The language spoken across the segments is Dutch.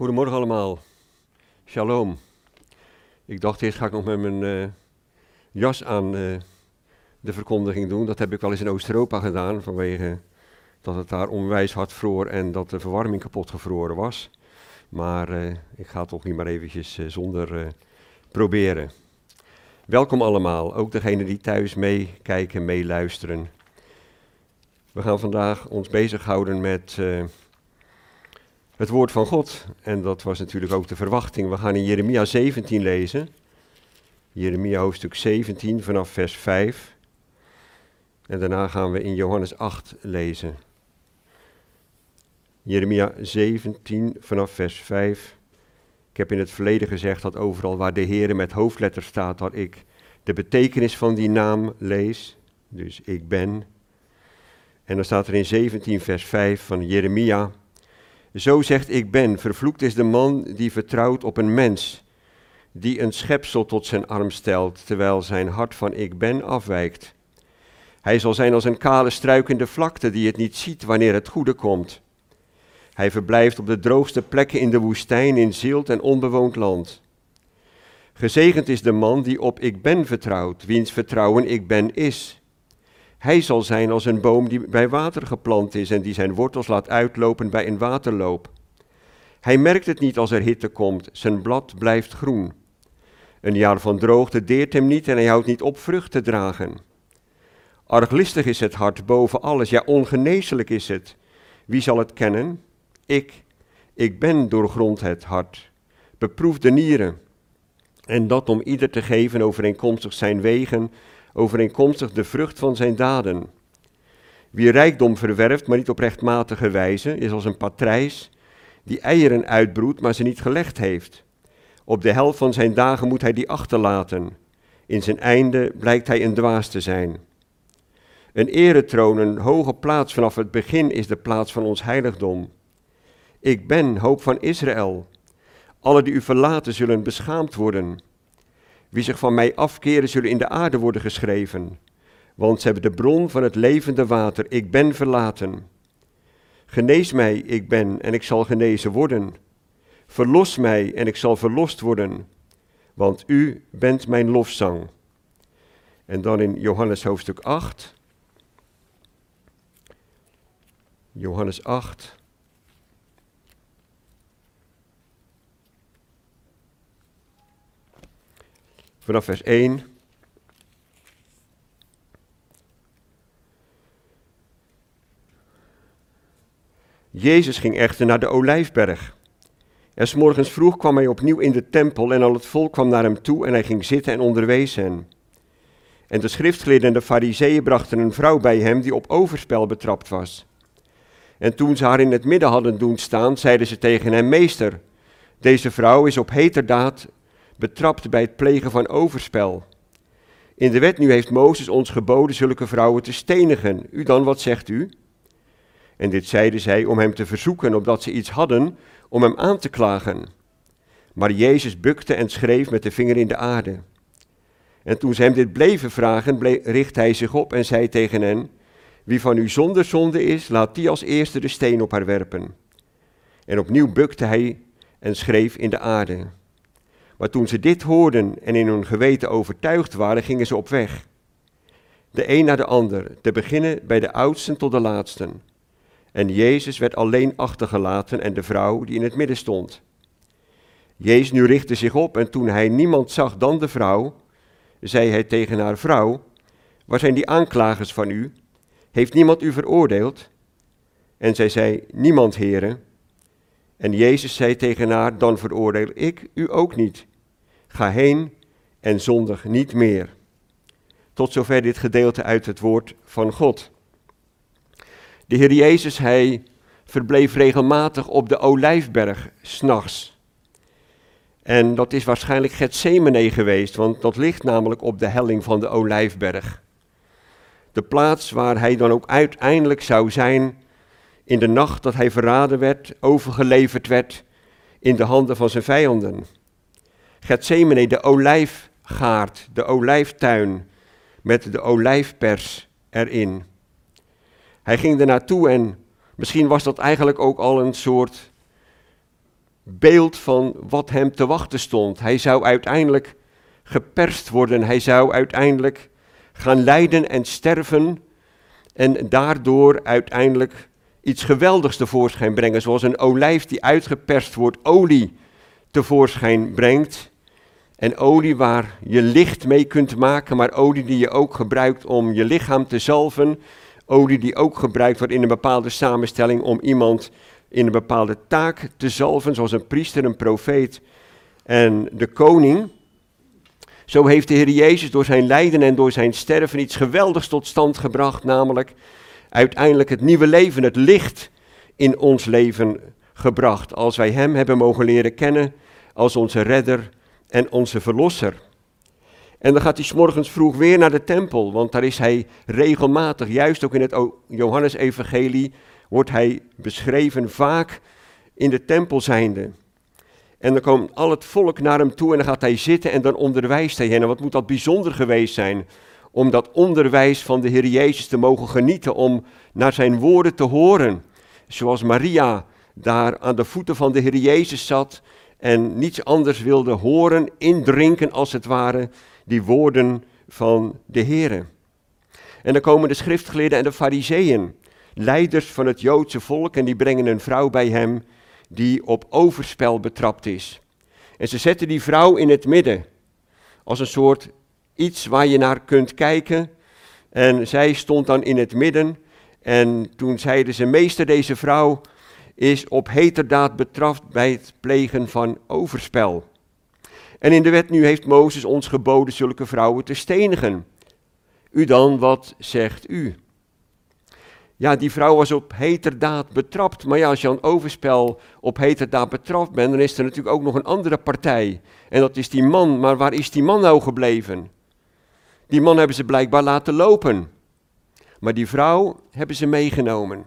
Goedemorgen allemaal. Shalom. Ik dacht eerst ga ik nog met mijn eh, jas aan eh, de verkondiging doen. Dat heb ik wel eens in Oost-Europa gedaan vanwege dat het daar onwijs hard vroor en dat de verwarming kapot gevroren was. Maar eh, ik ga het toch niet maar eventjes zonder proberen. Welkom allemaal, ook degenen die thuis meekijken, meeluisteren. We gaan vandaag ons bezighouden met het woord van God. En dat was natuurlijk ook de verwachting. We gaan in Jeremia 17 lezen. Jeremia hoofdstuk 17 vanaf vers 5. En daarna gaan we in Johannes 8 lezen. Jeremia 17 vanaf vers 5. Ik heb in het verleden gezegd dat overal waar de Heer met hoofdletters staat, dat ik de betekenis van die naam lees. Dus ik ben. En dan staat er in 17 vers 5 van Jeremia. Zo zegt ik ben, vervloekt is de man die vertrouwt op een mens, die een schepsel tot zijn arm stelt, terwijl zijn hart van ik ben afwijkt. Hij zal zijn als een kale struik in de vlakte die het niet ziet wanneer het goede komt. Hij verblijft op de droogste plekken in de woestijn, in zield en onbewoond land. Gezegend is de man die op ik ben vertrouwt, wiens vertrouwen ik ben is. Hij zal zijn als een boom die bij water geplant is en die zijn wortels laat uitlopen bij een waterloop. Hij merkt het niet als er hitte komt, zijn blad blijft groen. Een jaar van droogte deert hem niet en hij houdt niet op vrucht te dragen. Arglistig is het hart boven alles, ja ongeneeslijk is het. Wie zal het kennen? Ik, ik ben doorgrond het hart. Beproef de nieren. En dat om ieder te geven overeenkomstig zijn wegen overeenkomstig de vrucht van zijn daden. Wie rijkdom verwerft, maar niet op rechtmatige wijze, is als een patrijs die eieren uitbroedt, maar ze niet gelegd heeft. Op de helft van zijn dagen moet hij die achterlaten. In zijn einde blijkt hij een dwaas te zijn. Een eretroon, een hoge plaats vanaf het begin is de plaats van ons heiligdom. Ik ben hoop van Israël. Alle die u verlaten zullen beschaamd worden. Wie zich van mij afkeren, zullen in de aarde worden geschreven. Want ze hebben de bron van het levende water. Ik ben verlaten. Genees mij, ik ben, en ik zal genezen worden. Verlos mij, en ik zal verlost worden. Want u bent mijn lofzang. En dan in Johannes hoofdstuk 8. Johannes 8. Vanaf vers 1. Jezus ging echter naar de Olijfberg. En s morgens vroeg kwam hij opnieuw in de tempel en al het volk kwam naar hem toe en hij ging zitten en onderwees hen. En de schriftgeleerden en de fariseeën brachten een vrouw bij hem die op overspel betrapt was. En toen ze haar in het midden hadden doen staan, zeiden ze tegen hem, meester, deze vrouw is op heterdaad betrapt bij het plegen van overspel. In de wet nu heeft Mozes ons geboden zulke vrouwen te stenigen. U dan, wat zegt u? En dit zeiden zij om hem te verzoeken, opdat ze iets hadden om hem aan te klagen. Maar Jezus bukte en schreef met de vinger in de aarde. En toen ze hem dit bleven vragen, richt hij zich op en zei tegen hen: Wie van u zonder zonde is, laat die als eerste de steen op haar werpen. En opnieuw bukte hij en schreef in de aarde. Maar toen ze dit hoorden en in hun geweten overtuigd waren, gingen ze op weg. De een naar de ander, te beginnen bij de oudsten tot de laatsten. En Jezus werd alleen achtergelaten en de vrouw die in het midden stond. Jezus nu richtte zich op en toen hij niemand zag dan de vrouw, zei hij tegen haar vrouw, waar zijn die aanklagers van u? Heeft niemand u veroordeeld? En zij zei, niemand, heren. En Jezus zei tegen haar, dan veroordeel ik u ook niet. Ga heen en zondig niet meer. Tot zover dit gedeelte uit het woord van God. De Heer Jezus, hij verbleef regelmatig op de Olijfberg s'nachts. En dat is waarschijnlijk Gethsemane geweest, want dat ligt namelijk op de helling van de Olijfberg. De plaats waar hij dan ook uiteindelijk zou zijn in de nacht dat hij verraden werd, overgeleverd werd in de handen van zijn vijanden. Gethsemane, de olijfgaard, de olijftuin met de olijfpers erin. Hij ging er naartoe en misschien was dat eigenlijk ook al een soort beeld van wat hem te wachten stond. Hij zou uiteindelijk geperst worden, hij zou uiteindelijk gaan lijden en sterven en daardoor uiteindelijk iets geweldigs tevoorschijn brengen, zoals een olijf die uitgeperst wordt, olie tevoorschijn brengt. En olie waar je licht mee kunt maken, maar olie die je ook gebruikt om je lichaam te zalven. Olie die ook gebruikt wordt in een bepaalde samenstelling om iemand in een bepaalde taak te zalven, zoals een priester, een profeet en de koning. Zo heeft de Heer Jezus door zijn lijden en door zijn sterven iets geweldigs tot stand gebracht, namelijk uiteindelijk het nieuwe leven, het licht in ons leven gebracht, als wij Hem hebben mogen leren kennen als onze redder en onze verlosser. En dan gaat hij morgens vroeg weer naar de tempel, want daar is hij regelmatig, juist ook in het Johannesevangelie, wordt hij beschreven vaak in de tempel zijnde. En dan komt al het volk naar hem toe en dan gaat hij zitten en dan onderwijst hij hen. En wat moet dat bijzonder geweest zijn om dat onderwijs van de Heer Jezus te mogen genieten, om naar zijn woorden te horen. Zoals Maria daar aan de voeten van de Heer Jezus zat en niets anders wilde horen, indrinken als het ware, die woorden van de Heer. En dan komen de schriftgeleerden en de fariseeën, leiders van het Joodse volk, en die brengen een vrouw bij hem die op overspel betrapt is. En ze zetten die vrouw in het midden, als een soort iets waar je naar kunt kijken. En zij stond dan in het midden. En toen zeiden ze, meester, deze vrouw is op heterdaad betrapt bij het plegen van overspel. En in de wet nu heeft Mozes ons geboden zulke vrouwen te stenigen. U dan, wat zegt u? Ja, die vrouw was op heterdaad betrapt. Maar ja, als je aan overspel op heterdaad betrapt bent, dan is er natuurlijk ook nog een andere partij. En dat is die man. Maar waar is die man nou gebleven? Die man hebben ze blijkbaar laten lopen. Maar die vrouw hebben ze meegenomen.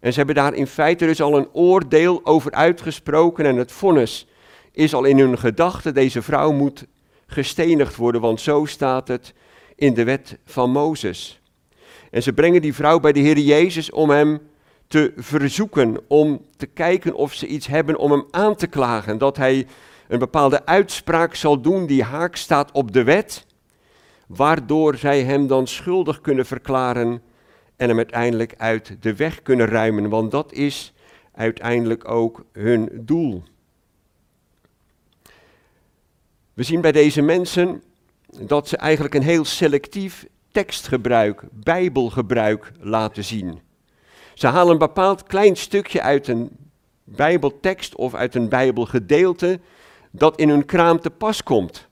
En ze hebben daar in feite dus al een oordeel over uitgesproken. En het vonnis is al in hun gedachten: deze vrouw moet gestenigd worden, want zo staat het in de wet van Mozes. En ze brengen die vrouw bij de Heer Jezus om hem te verzoeken, om te kijken of ze iets hebben om hem aan te klagen. Dat hij een bepaalde uitspraak zal doen die haak staat op de wet waardoor zij hem dan schuldig kunnen verklaren en hem uiteindelijk uit de weg kunnen ruimen, want dat is uiteindelijk ook hun doel. We zien bij deze mensen dat ze eigenlijk een heel selectief tekstgebruik, bijbelgebruik laten zien. Ze halen een bepaald klein stukje uit een bijbeltekst of uit een bijbelgedeelte dat in hun kraam te pas komt.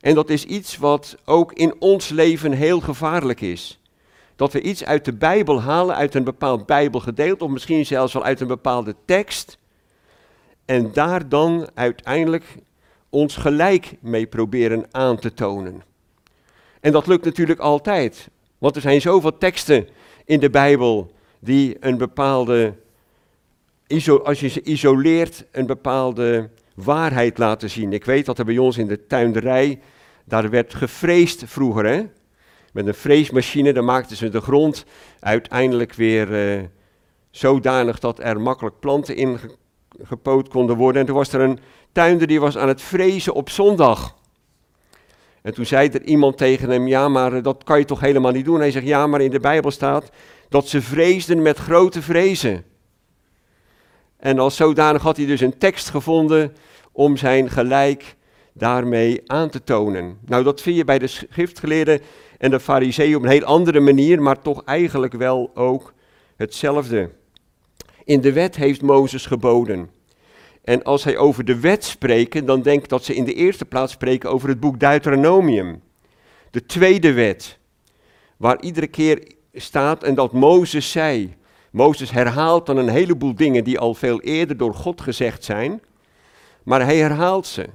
En dat is iets wat ook in ons leven heel gevaarlijk is. Dat we iets uit de Bijbel halen, uit een bepaald Bijbelgedeelte, of misschien zelfs wel uit een bepaalde tekst. En daar dan uiteindelijk ons gelijk mee proberen aan te tonen. En dat lukt natuurlijk altijd. Want er zijn zoveel teksten in de Bijbel die een bepaalde, als je ze isoleert, een bepaalde waarheid laten zien. Ik weet dat er bij ons in de tuinderij, daar werd gevreesd vroeger, hè? Met een vreesmachine, dan maakten ze de grond uiteindelijk weer uh, zodanig dat er makkelijk planten in gepoot konden worden. En toen was er een tuinder die was aan het vrezen op zondag. En toen zei er iemand tegen hem, ja, maar eh, dat kan je toch helemaal niet doen? Hij zegt, ja, maar in de Bijbel staat dat ze vreesden met grote vrezen. En als zodanig had hij dus een tekst gevonden om zijn gelijk daarmee aan te tonen. Nou, dat vind je bij de schriftgeleerden en de fariseeën op een heel andere manier, maar toch eigenlijk wel ook hetzelfde. In de wet heeft Mozes geboden. En als hij over de wet spreekt, dan denk ik dat ze in de eerste plaats spreken over het boek Deuteronomium. De tweede wet, waar iedere keer staat en dat Mozes zei. Mozes herhaalt dan een heleboel dingen die al veel eerder door God gezegd zijn maar hij herhaalt ze.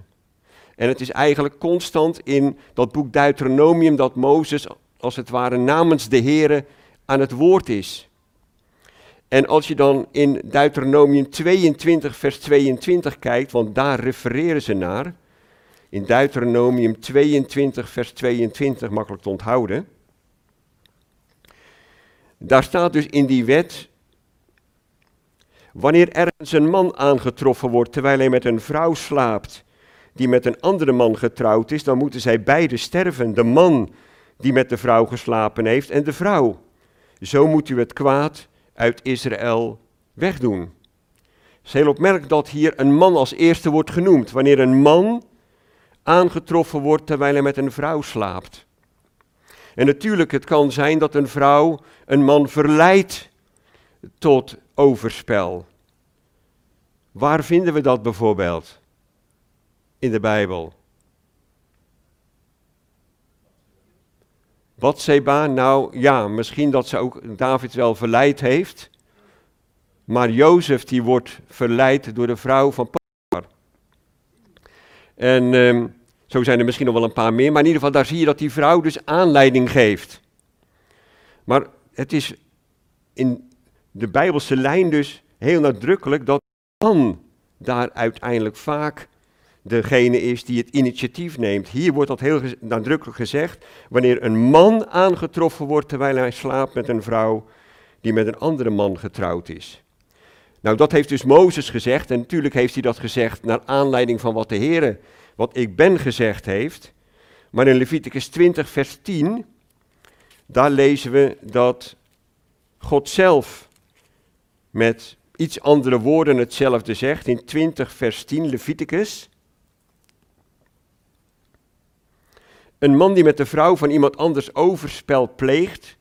En het is eigenlijk constant in dat boek Deuteronomium dat Mozes als het ware namens de Here aan het woord is. En als je dan in Deuteronomium 22 vers 22 kijkt, want daar refereren ze naar, in Deuteronomium 22 vers 22 makkelijk te onthouden, daar staat dus in die wet Wanneer ergens een man aangetroffen wordt terwijl hij met een vrouw slaapt, die met een andere man getrouwd is, dan moeten zij beide sterven. De man die met de vrouw geslapen heeft en de vrouw. Zo moet u het kwaad uit Israël wegdoen. Het is heel opmerkelijk dat hier een man als eerste wordt genoemd. Wanneer een man aangetroffen wordt terwijl hij met een vrouw slaapt. En natuurlijk, het kan zijn dat een vrouw een man verleidt tot overspel. Waar vinden we dat bijvoorbeeld? In de Bijbel. Batseba, nou ja, misschien dat ze ook David wel verleid heeft. Maar Jozef die wordt verleid door de vrouw van Potifar. En ehm, zo zijn er misschien nog wel een paar meer, maar in ieder geval daar zie je dat die vrouw dus aanleiding geeft. Maar het is in de Bijbelse lijn dus heel nadrukkelijk dat man daar uiteindelijk vaak degene is die het initiatief neemt. Hier wordt dat heel nadrukkelijk gezegd, wanneer een man aangetroffen wordt terwijl hij slaapt met een vrouw die met een andere man getrouwd is. Nou, dat heeft dus Mozes gezegd en natuurlijk heeft hij dat gezegd naar aanleiding van wat de Heer, wat ik ben gezegd heeft. Maar in Leviticus 20, vers 10, daar lezen we dat God zelf met iets andere woorden hetzelfde zegt. In 20, vers 10, Leviticus. Een man die met de vrouw van iemand anders overspel pleegt,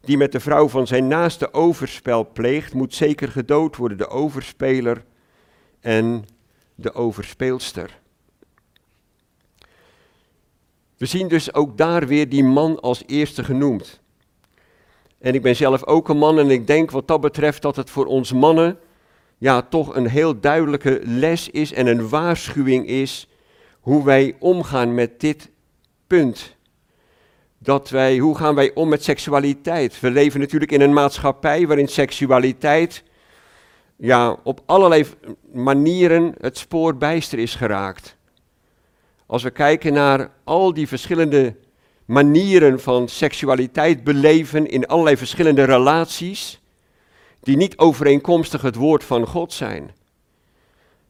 die met de vrouw van zijn naaste overspel pleegt, moet zeker gedood worden, de overspeler en de overspeelster. We zien dus ook daar weer die man als eerste genoemd. En ik ben zelf ook een man en ik denk wat dat betreft dat het voor ons mannen ja, toch een heel duidelijke les is en een waarschuwing is hoe wij omgaan met dit punt. Dat wij, hoe gaan wij om met seksualiteit? We leven natuurlijk in een maatschappij waarin seksualiteit ja, op allerlei manieren het spoor bijster is geraakt. Als we kijken naar al die verschillende manieren van seksualiteit beleven in allerlei verschillende relaties, die niet overeenkomstig het woord van God zijn.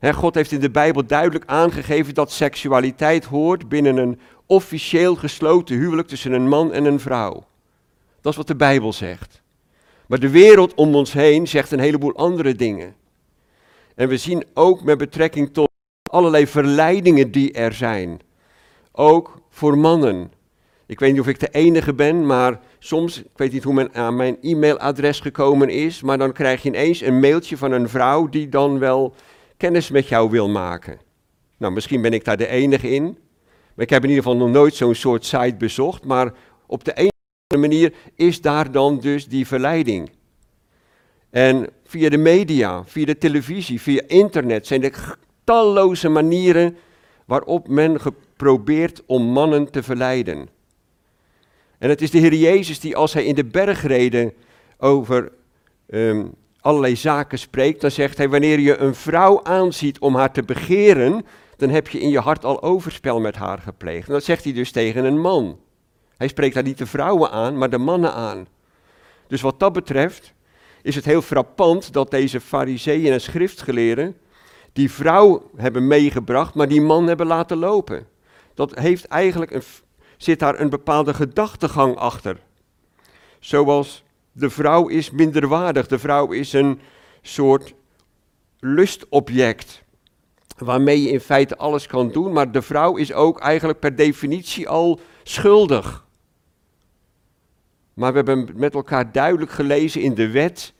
God heeft in de Bijbel duidelijk aangegeven dat seksualiteit hoort binnen een officieel gesloten huwelijk tussen een man en een vrouw. Dat is wat de Bijbel zegt. Maar de wereld om ons heen zegt een heleboel andere dingen. En we zien ook met betrekking tot allerlei verleidingen die er zijn. Ook voor mannen. Ik weet niet of ik de enige ben, maar soms, ik weet niet hoe men aan mijn e-mailadres gekomen is, maar dan krijg je ineens een mailtje van een vrouw die dan wel kennis met jou wil maken. Nou, misschien ben ik daar de enige in, ik heb in ieder geval nog nooit zo'n soort site bezocht, maar op de een of andere manier is daar dan dus die verleiding. En via de media, via de televisie, via internet zijn er talloze manieren waarop men geprobeerd om mannen te verleiden. En het is de Heer Jezus die als hij in de bergreden over ehm, allerlei zaken spreekt, dan zegt hij, wanneer je een vrouw aanziet om haar te begeren, dan heb je in je hart al overspel met haar gepleegd. En dat zegt hij dus tegen een man. Hij spreekt daar niet de vrouwen aan, maar de mannen aan. Dus wat dat betreft is het heel frappant dat deze fariseeën en schriftgeleerden die vrouw hebben meegebracht, maar die man hebben laten lopen. Dat heeft eigenlijk een, zit daar een bepaalde gedachtegang achter. Zoals de vrouw is minderwaardig, de vrouw is een soort lustobject waarmee je in feite alles kan doen, maar de vrouw is ook eigenlijk per definitie al schuldig. Maar we hebben met elkaar duidelijk gelezen in de wet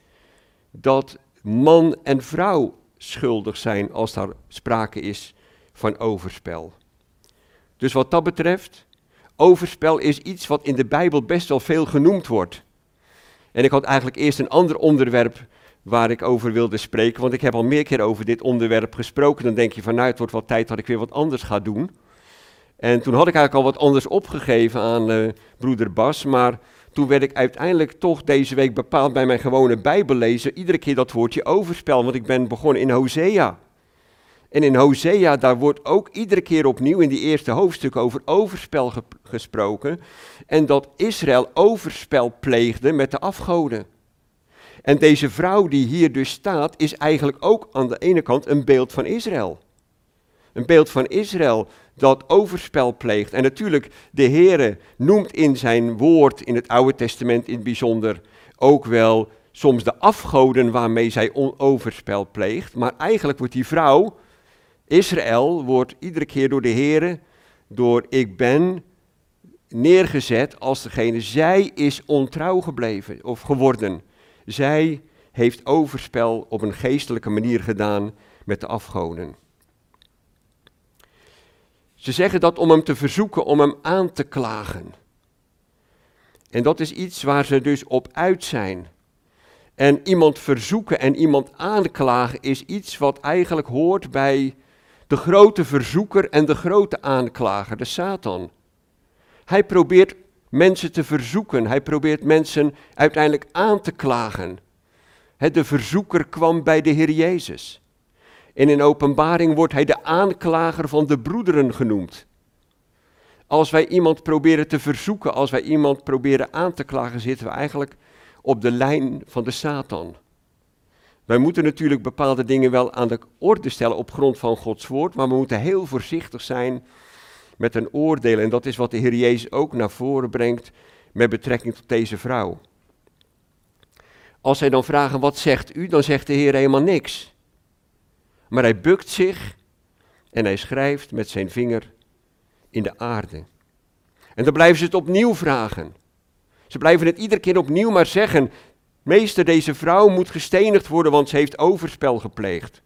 dat man en vrouw schuldig zijn als daar sprake is van overspel. Dus wat dat betreft, overspel is iets wat in de Bijbel best wel veel genoemd wordt. En ik had eigenlijk eerst een ander onderwerp waar ik over wilde spreken, want ik heb al meer keer over dit onderwerp gesproken. Dan denk je van nou, het wordt wat tijd dat ik weer wat anders ga doen. En toen had ik eigenlijk al wat anders opgegeven aan uh, broeder Bas, maar toen werd ik uiteindelijk toch deze week bepaald bij mijn gewone Bijbellezen iedere keer dat woordje overspel, want ik ben begonnen in Hosea. En in Hosea, daar wordt ook iedere keer opnieuw in die eerste hoofdstuk over overspel gesproken. En dat Israël overspel pleegde met de afgoden. En deze vrouw die hier dus staat, is eigenlijk ook aan de ene kant een beeld van Israël. Een beeld van Israël dat overspel pleegt. En natuurlijk, de Heere noemt in zijn woord, in het Oude Testament in het bijzonder, ook wel soms de afgoden waarmee zij overspel pleegt. Maar eigenlijk wordt die vrouw, Israël, wordt iedere keer door de Heere, door ik ben, neergezet als degene, zij is ontrouw gebleven of geworden. Zij heeft overspel op een geestelijke manier gedaan met de afgoden. Ze zeggen dat om hem te verzoeken, om hem aan te klagen. En dat is iets waar ze dus op uit zijn. En iemand verzoeken en iemand aanklagen is iets wat eigenlijk hoort bij de grote verzoeker en de grote aanklager, de Satan. Hij probeert mensen te verzoeken, hij probeert mensen uiteindelijk aan te klagen. De verzoeker kwam bij de Heer Jezus. En in openbaring wordt hij de aanklager van de broederen genoemd. Als wij iemand proberen te verzoeken, als wij iemand proberen aan te klagen, zitten we eigenlijk op de lijn van de Satan. Wij moeten natuurlijk bepaalde dingen wel aan de orde stellen op grond van Gods woord, maar we moeten heel voorzichtig zijn met een oordeel. En dat is wat de Heer Jezus ook naar voren brengt met betrekking tot deze vrouw. Als zij dan vragen, wat zegt u? Dan zegt de Heer helemaal niks. Maar hij bukt zich en hij schrijft met zijn vinger in de aarde. En dan blijven ze het opnieuw vragen. Ze blijven het iedere keer opnieuw maar zeggen. Meester, deze vrouw moet gestenigd worden, want ze heeft overspel gepleegd.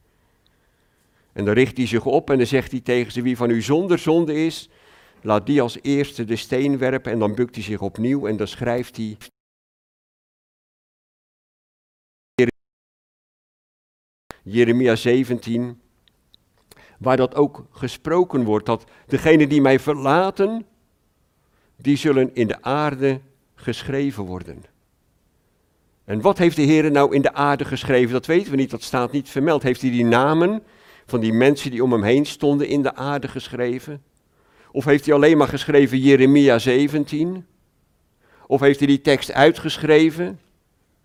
En dan richt hij zich op en dan zegt hij tegen ze, wie van u zonder zonde is, laat die als eerste de steen werpen. En dan bukt hij zich opnieuw en dan schrijft hij Jeremia 17, waar dat ook gesproken wordt, dat degenen die mij verlaten, die zullen in de aarde geschreven worden. En wat heeft de Heer nou in de aarde geschreven? Dat weten we niet, dat staat niet vermeld. Heeft hij die namen van die mensen die om hem heen stonden in de aarde geschreven? Of heeft hij alleen maar geschreven Jeremia 17? Of heeft hij die tekst uitgeschreven?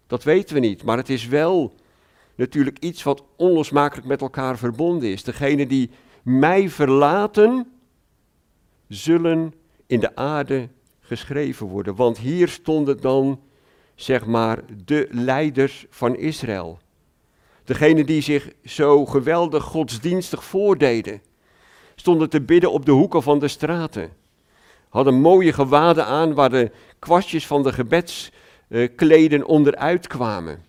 Dat weten we niet, maar het is wel natuurlijk iets wat onlosmakelijk met elkaar verbonden is. Degene die mij verlaten, zullen in de aarde geschreven worden. Want hier stonden dan, zeg maar, de leiders van Israël. Degene die zich zo geweldig godsdienstig voordeden. Stonden te bidden op de hoeken van de straten. Hadden mooie gewaden aan waar de kwastjes van de gebedskleden onderuit kwamen.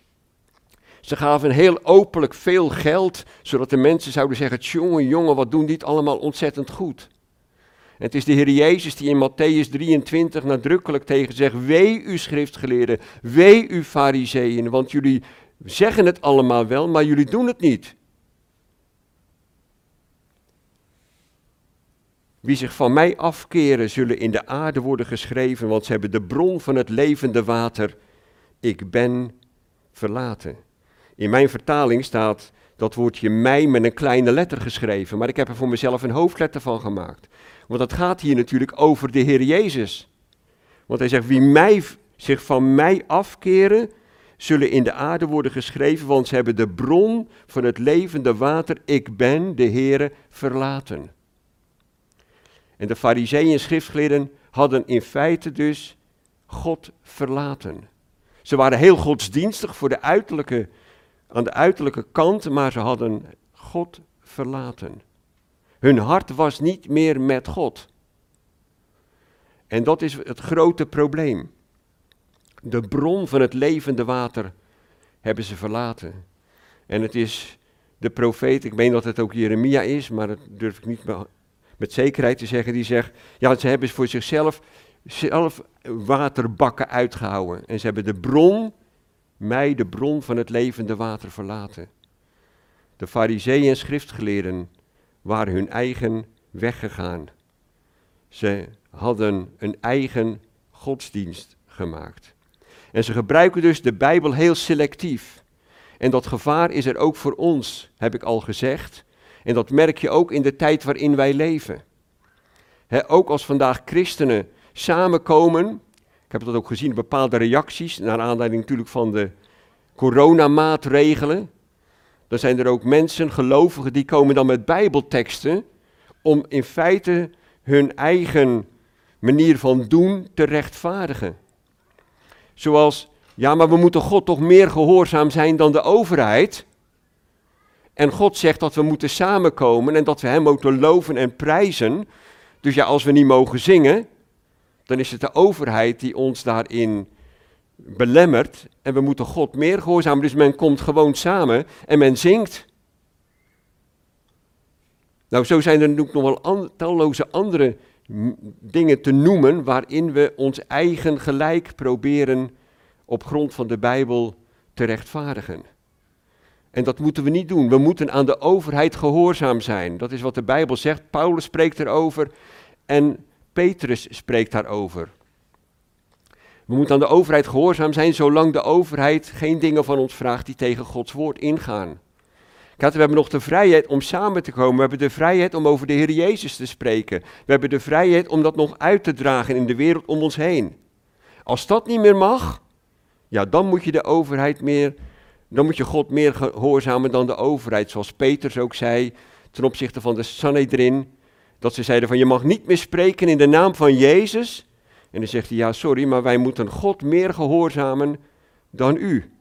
Ze gaven heel openlijk veel geld, zodat de mensen zouden zeggen, jongen, jongen, wat doen dit allemaal ontzettend goed. En het is de Heer Jezus die in Matthäus 23 nadrukkelijk tegen zegt, wee u schriftgeleerden, wee u fariseeën, want jullie zeggen het allemaal wel, maar jullie doen het niet. Wie zich van mij afkeren, zullen in de aarde worden geschreven, want ze hebben de bron van het levende water, ik ben verlaten. In mijn vertaling staat dat woordje mij met een kleine letter geschreven, maar ik heb er voor mezelf een hoofdletter van gemaakt. Want het gaat hier natuurlijk over de Heer Jezus. Want hij zegt, wie mij, zich van mij afkeren, zullen in de aarde worden geschreven, want ze hebben de bron van het levende water, ik ben de Heere, verlaten. En de fariseeën en schriftgeleerden hadden in feite dus God verlaten. Ze waren heel godsdienstig voor de uiterlijke aan de uiterlijke kant, maar ze hadden God verlaten. Hun hart was niet meer met God. En dat is het grote probleem. De bron van het levende water hebben ze verlaten. En het is de profeet, ik meen dat het ook Jeremia is, maar dat durf ik niet met zekerheid te zeggen, die zegt, ja, ze hebben voor zichzelf zelf waterbakken uitgehouden. En ze hebben de bron mij de bron van het levende water verlaten. De fariseeën en schriftgeleerden waren hun eigen weg gegaan. Ze hadden een eigen godsdienst gemaakt. En ze gebruiken dus de Bijbel heel selectief. En dat gevaar is er ook voor ons, heb ik al gezegd. En dat merk je ook in de tijd waarin wij leven. ook als vandaag christenen samenkomen ik heb dat ook gezien, bepaalde reacties, naar aanleiding natuurlijk van de coronamaatregelen. Dan zijn er ook mensen, gelovigen, die komen dan met bijbelteksten om in feite hun eigen manier van doen te rechtvaardigen. Zoals, ja, maar we moeten God toch meer gehoorzaam zijn dan de overheid. En God zegt dat we moeten samenkomen en dat we Hem moeten loven en prijzen. Dus ja, als we niet mogen zingen, dan is het de overheid die ons daarin belemmert. En we moeten God meer gehoorzamen. Dus men komt gewoon samen en men zingt. Nou, zo zijn er nog wel talloze andere dingen te noemen waarin we ons eigen gelijk proberen op grond van de Bijbel te rechtvaardigen. En dat moeten we niet doen. We moeten aan de overheid gehoorzaam zijn. Dat is wat de Bijbel zegt. Paulus spreekt erover en Petrus spreekt daarover. We moeten aan de overheid gehoorzaam zijn zolang de overheid geen dingen van ons vraagt die tegen Gods woord ingaan. We hebben nog de vrijheid om samen te komen. We hebben de vrijheid om over de Heer Jezus te spreken. We hebben de vrijheid om dat nog uit te dragen in de wereld om ons heen. Als dat niet meer mag, ja, dan moet je de overheid meer, dan moet je God meer gehoorzamen dan de overheid. Zoals Peters ook zei ten opzichte van de Sanhedrin. Dat ze zeiden van je mag niet meer spreken in de naam van Jezus. En dan zegt hij ja sorry, maar wij moeten God meer gehoorzamen dan u.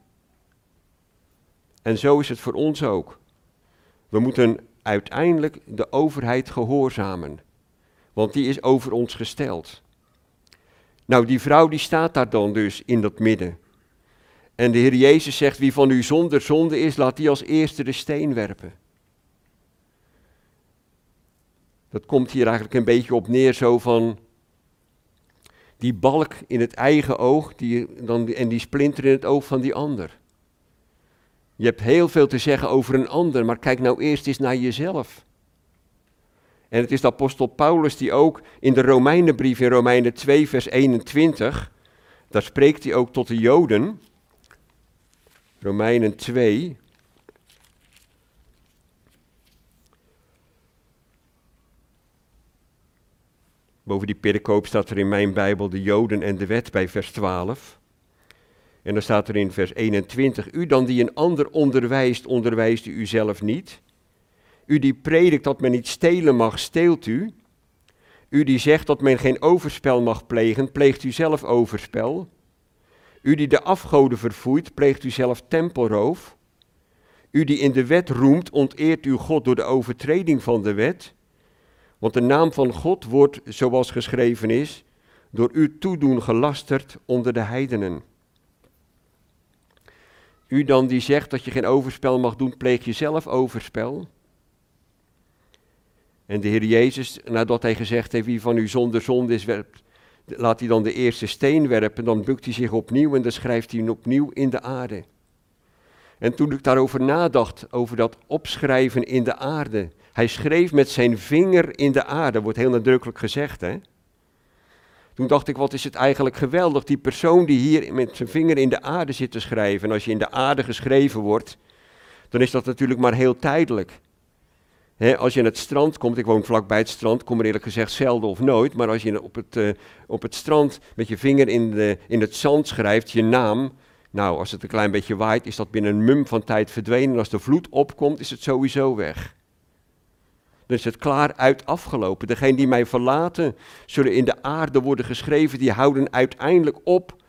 En zo is het voor ons ook. We moeten uiteindelijk de overheid gehoorzamen. Want die is over ons gesteld. Nou, die vrouw die staat daar dan dus in dat midden. En de Heer Jezus zegt, wie van u zonder zonde is, laat die als eerste de steen werpen. Dat komt hier eigenlijk een beetje op neer zo van die balk in het eigen oog die, dan, en die splinter in het oog van die ander. Je hebt heel veel te zeggen over een ander, maar kijk nou eerst eens naar jezelf. En het is de apostel Paulus die ook in de Romeinenbrief in Romeinen 2 vers 21, daar spreekt hij ook tot de Joden. Romeinen 2. Boven die pericoop staat er in mijn Bijbel de Joden en de wet bij vers 12. En dan staat er in vers 21, u dan die een ander onderwijst, onderwijst u uzelf niet. U die predikt dat men niet stelen mag, steelt u. U die zegt dat men geen overspel mag plegen, pleegt u zelf overspel. U die de afgoden verfoeit, pleegt u zelf tempelroof. U die in de wet roemt, onteert u God door de overtreding van de wet. Want de naam van God wordt, zoals geschreven is, door uw toedoen gelasterd onder de heidenen. U dan die zegt dat je geen overspel mag doen, pleeg je zelf overspel. En de Heer Jezus, nadat hij gezegd heeft, wie van u zonder zonde is, werpt, laat hij dan de eerste steen werpen, dan bukt hij zich opnieuw en dan schrijft hij opnieuw in de aarde. En toen ik daarover nadacht, over dat opschrijven in de aarde. Hij schreef met zijn vinger in de aarde, wordt heel nadrukkelijk gezegd. Hè? Toen dacht ik, wat is het eigenlijk geweldig, die persoon die hier met zijn vinger in de aarde zit te schrijven. En als je in de aarde geschreven wordt, dan is dat natuurlijk maar heel tijdelijk als je aan het strand komt, ik woon vlakbij het strand, kom er eerlijk gezegd zelden of nooit, maar als je op het, uh, op het strand met je vinger in, de, in het zand schrijft, je naam, nou, als het een klein beetje waait, is dat binnen een mum van tijd verdwenen. En als de vloed opkomt, is het sowieso weg. Is het klaar uit afgelopen. Degene die mij verlaten, zullen in de aarde worden geschreven, die houden uiteindelijk op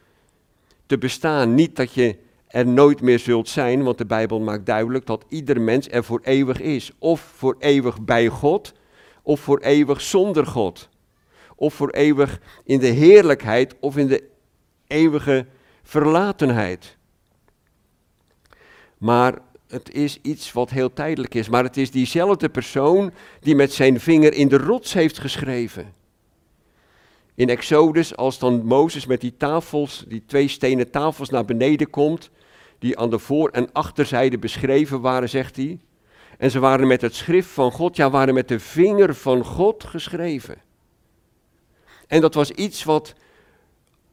te bestaan. Niet dat je er nooit meer zult zijn, want de Bijbel maakt duidelijk dat ieder mens er voor eeuwig is. Of voor eeuwig bij God, of voor eeuwig zonder God. Of voor eeuwig in de heerlijkheid of in de eeuwige verlatenheid. Maar het is iets wat heel tijdelijk is. Maar het is diezelfde persoon die met zijn vinger in de rots heeft geschreven. In Exodus, als dan Mozes met die tafels, die twee stenen tafels naar beneden komt, die aan de voor- en achterzijde beschreven waren, zegt hij. En ze waren met het schrift van God, ja, waren met de vinger van God geschreven. En dat was iets wat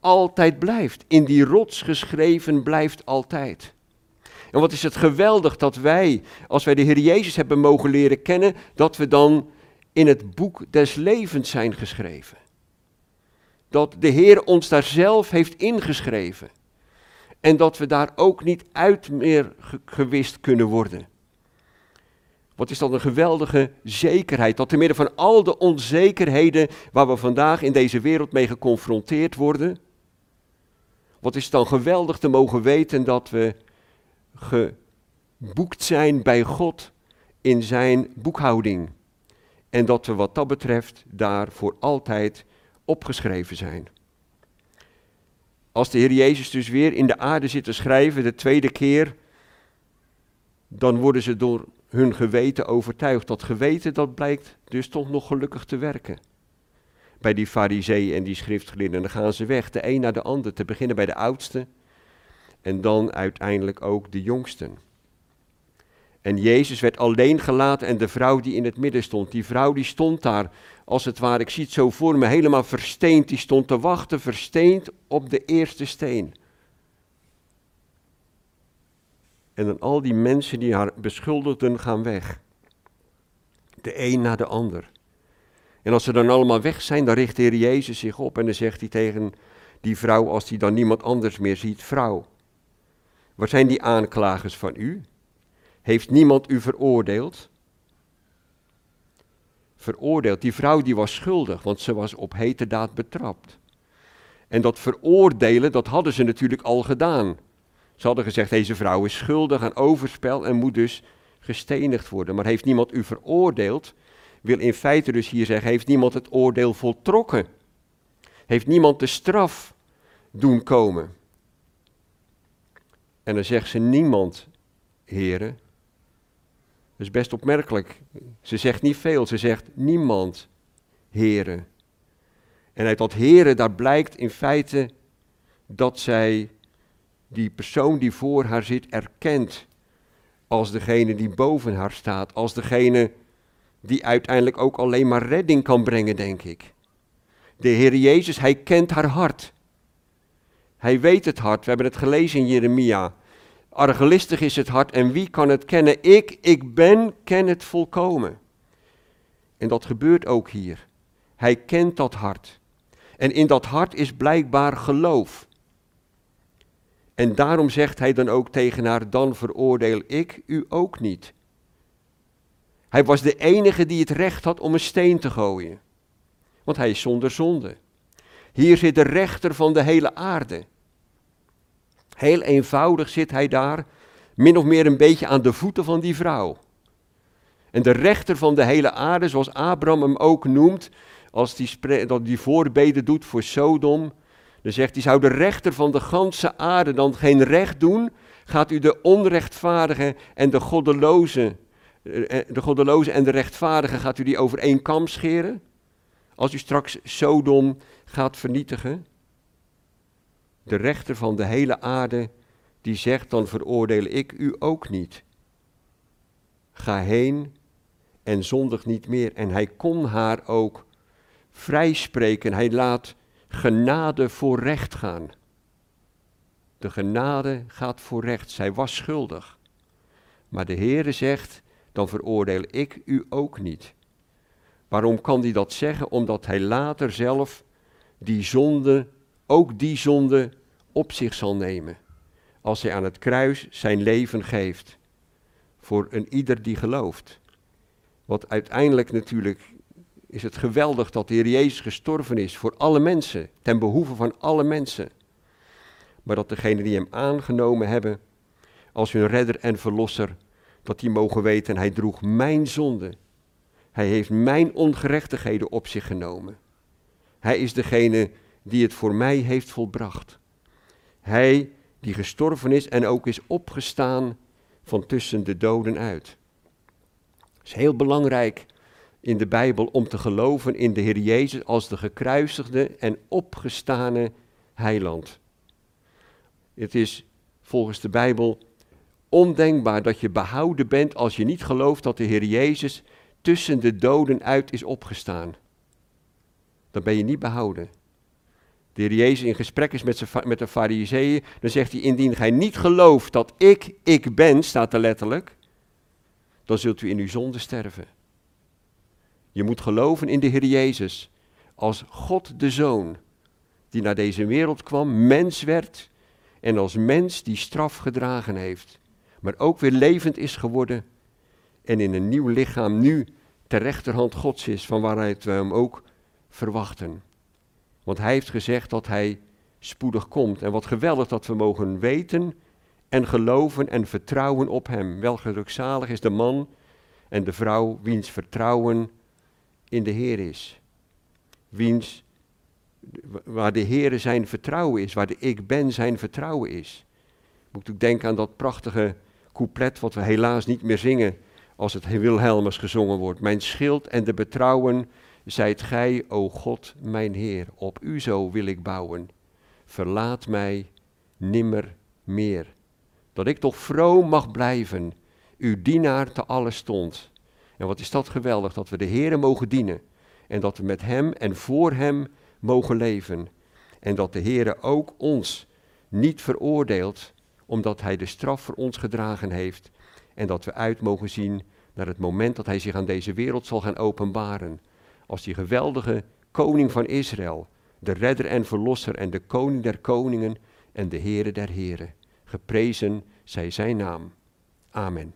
altijd blijft. In die rots geschreven blijft altijd. En wat is het geweldig dat wij, als wij de Heer Jezus hebben mogen leren kennen, dat we dan in het boek des levens zijn geschreven. Dat de Heer ons daar zelf heeft ingeschreven. En dat we daar ook niet uit meer gewist kunnen worden. Wat is dat een geweldige zekerheid, dat te midden van al de onzekerheden waar we vandaag in deze wereld mee geconfronteerd worden, wat is het dan geweldig te mogen weten dat we geboekt zijn bij God in zijn boekhouding. En dat we wat dat betreft daar voor altijd opgeschreven zijn. Als de Heer Jezus dus weer in de aarde zit te schrijven, de tweede keer, dan worden ze door hun geweten overtuigd. Dat geweten, dat blijkt dus toch nog gelukkig te werken. Bij die fariseeën en die schriftgeleerden, dan gaan ze weg, de een naar de ander, te beginnen bij de oudste en dan uiteindelijk ook de jongsten. En Jezus werd alleen gelaten en de vrouw die in het midden stond, die vrouw die stond daar als het ware, ik zie het zo voor me, helemaal versteend, die stond te wachten, versteend op de eerste steen. En dan al die mensen die haar beschuldigden gaan weg. De een na de ander. En als ze dan allemaal weg zijn, dan richt de Heer Jezus zich op en dan zegt hij tegen die vrouw, als hij dan niemand anders meer ziet, vrouw, wat zijn die aanklagers van u? Heeft niemand u veroordeeld? Veroordeeld. Die vrouw die was schuldig, want ze was op heterdaad betrapt. En dat veroordelen, dat hadden ze natuurlijk al gedaan. Ze hadden gezegd, deze vrouw is schuldig aan overspel en moet dus gestenigd worden. Maar heeft niemand u veroordeeld? Wil in feite dus hier zeggen, heeft niemand het oordeel voltrokken? Heeft niemand de straf doen komen? En dan zegt ze, niemand, heren. Dat is best opmerkelijk. Ze zegt niet veel, ze zegt niemand, heren. En uit dat heren, daar blijkt in feite dat zij die persoon die voor haar zit erkent als degene die boven haar staat, als degene die uiteindelijk ook alleen maar redding kan brengen, denk ik. De Heer Jezus, hij kent haar hart. Hij weet het hart. We hebben het gelezen in Jeremia. Argelistig is het hart en wie kan het kennen? Ik, ik ben, ken het volkomen. En dat gebeurt ook hier. Hij kent dat hart. En in dat hart is blijkbaar geloof. En daarom zegt hij dan ook tegen haar, dan veroordeel ik u ook niet. Hij was de enige die het recht had om een steen te gooien. Want hij is zonder zonde. Hier zit de rechter van de hele aarde. Heel eenvoudig zit hij daar, min of meer een beetje aan de voeten van die vrouw. En de rechter van de hele aarde, zoals Abraham hem ook noemt, als die, dat die voorbeden doet voor Sodom, dan zegt hij, zou de rechter van de ganse aarde dan geen recht doen? Gaat u de onrechtvaardige en de goddeloze, eh, de goddeloze en de rechtvaardige, gaat u die over één kam scheren? Als u straks Sodom gaat vernietigen? De rechter van de hele aarde, die zegt, dan veroordeel ik u ook niet. Ga heen en zondig niet meer. En hij kon haar ook vrijspreken. Hij laat genade voor recht gaan. De genade gaat voor recht. Zij was schuldig. Maar de Heere zegt, dan veroordeel ik u ook niet. Waarom kan hij dat zeggen? Omdat hij later zelf die zonde, ook die zonde, op zich zal nemen. Als hij aan het kruis zijn leven geeft. Voor een ieder die gelooft. Want uiteindelijk natuurlijk is het geweldig dat de Heer Jezus gestorven is voor alle mensen, ten behoeve van alle mensen. Maar dat degenen die Hem aangenomen hebben als hun redder en verlosser, dat die mogen weten, Hij droeg mijn zonde. Hij heeft mijn ongerechtigheden op zich genomen. Hij is degene die het voor mij heeft volbracht. Hij die gestorven is en ook is opgestaan van tussen de doden uit. Het is heel belangrijk in de Bijbel om te geloven in de Heer Jezus als de gekruisigde en opgestane heiland. Het is volgens de Bijbel ondenkbaar dat je behouden bent als je niet gelooft dat de Heer Jezus tussen de doden uit is opgestaan. Dan ben je niet behouden. De Heer Jezus in gesprek is met, met de fariseeën, dan zegt hij, indien gij niet gelooft dat ik, ik ben, staat er letterlijk, dan zult u in uw zonde sterven. Je moet geloven in de Heer Jezus als God de Zoon, die naar deze wereld kwam, mens werd en als mens die straf gedragen heeft, maar ook weer levend is geworden en in een nieuw lichaam nu ter rechterhand Gods is, van waaruit we hem ook verwachten. Want hij heeft gezegd dat hij spoedig komt. En wat geweldig dat we mogen weten en geloven en vertrouwen op hem. Welgelukzalig is de man en de vrouw wiens vertrouwen in de Heer is. Wiens, waar de Heer zijn vertrouwen is, waar de ik ben zijn vertrouwen is. Moet ik denken aan dat prachtige couplet wat we helaas niet meer zingen als het Wilhelmus gezongen wordt. Mijn schild en de betrouwen zijt gij, o God, mijn Heer. Op u zo wil ik bouwen. Verlaat mij nimmer meer. Dat ik toch vroom mag blijven, uw dienaar te alle stond. En wat is dat geweldig, dat we de Heere mogen dienen. En dat we met Hem en voor Hem mogen leven. En dat de Heere ook ons niet veroordeelt, omdat Hij de straf voor ons gedragen heeft. En dat we uit mogen zien naar het moment dat Hij zich aan deze wereld zal gaan openbaren. Als die geweldige koning van Israël, de redder en verlosser en de koning der koningen en de Heere der heren. Geprezen zij zijn naam. Amen.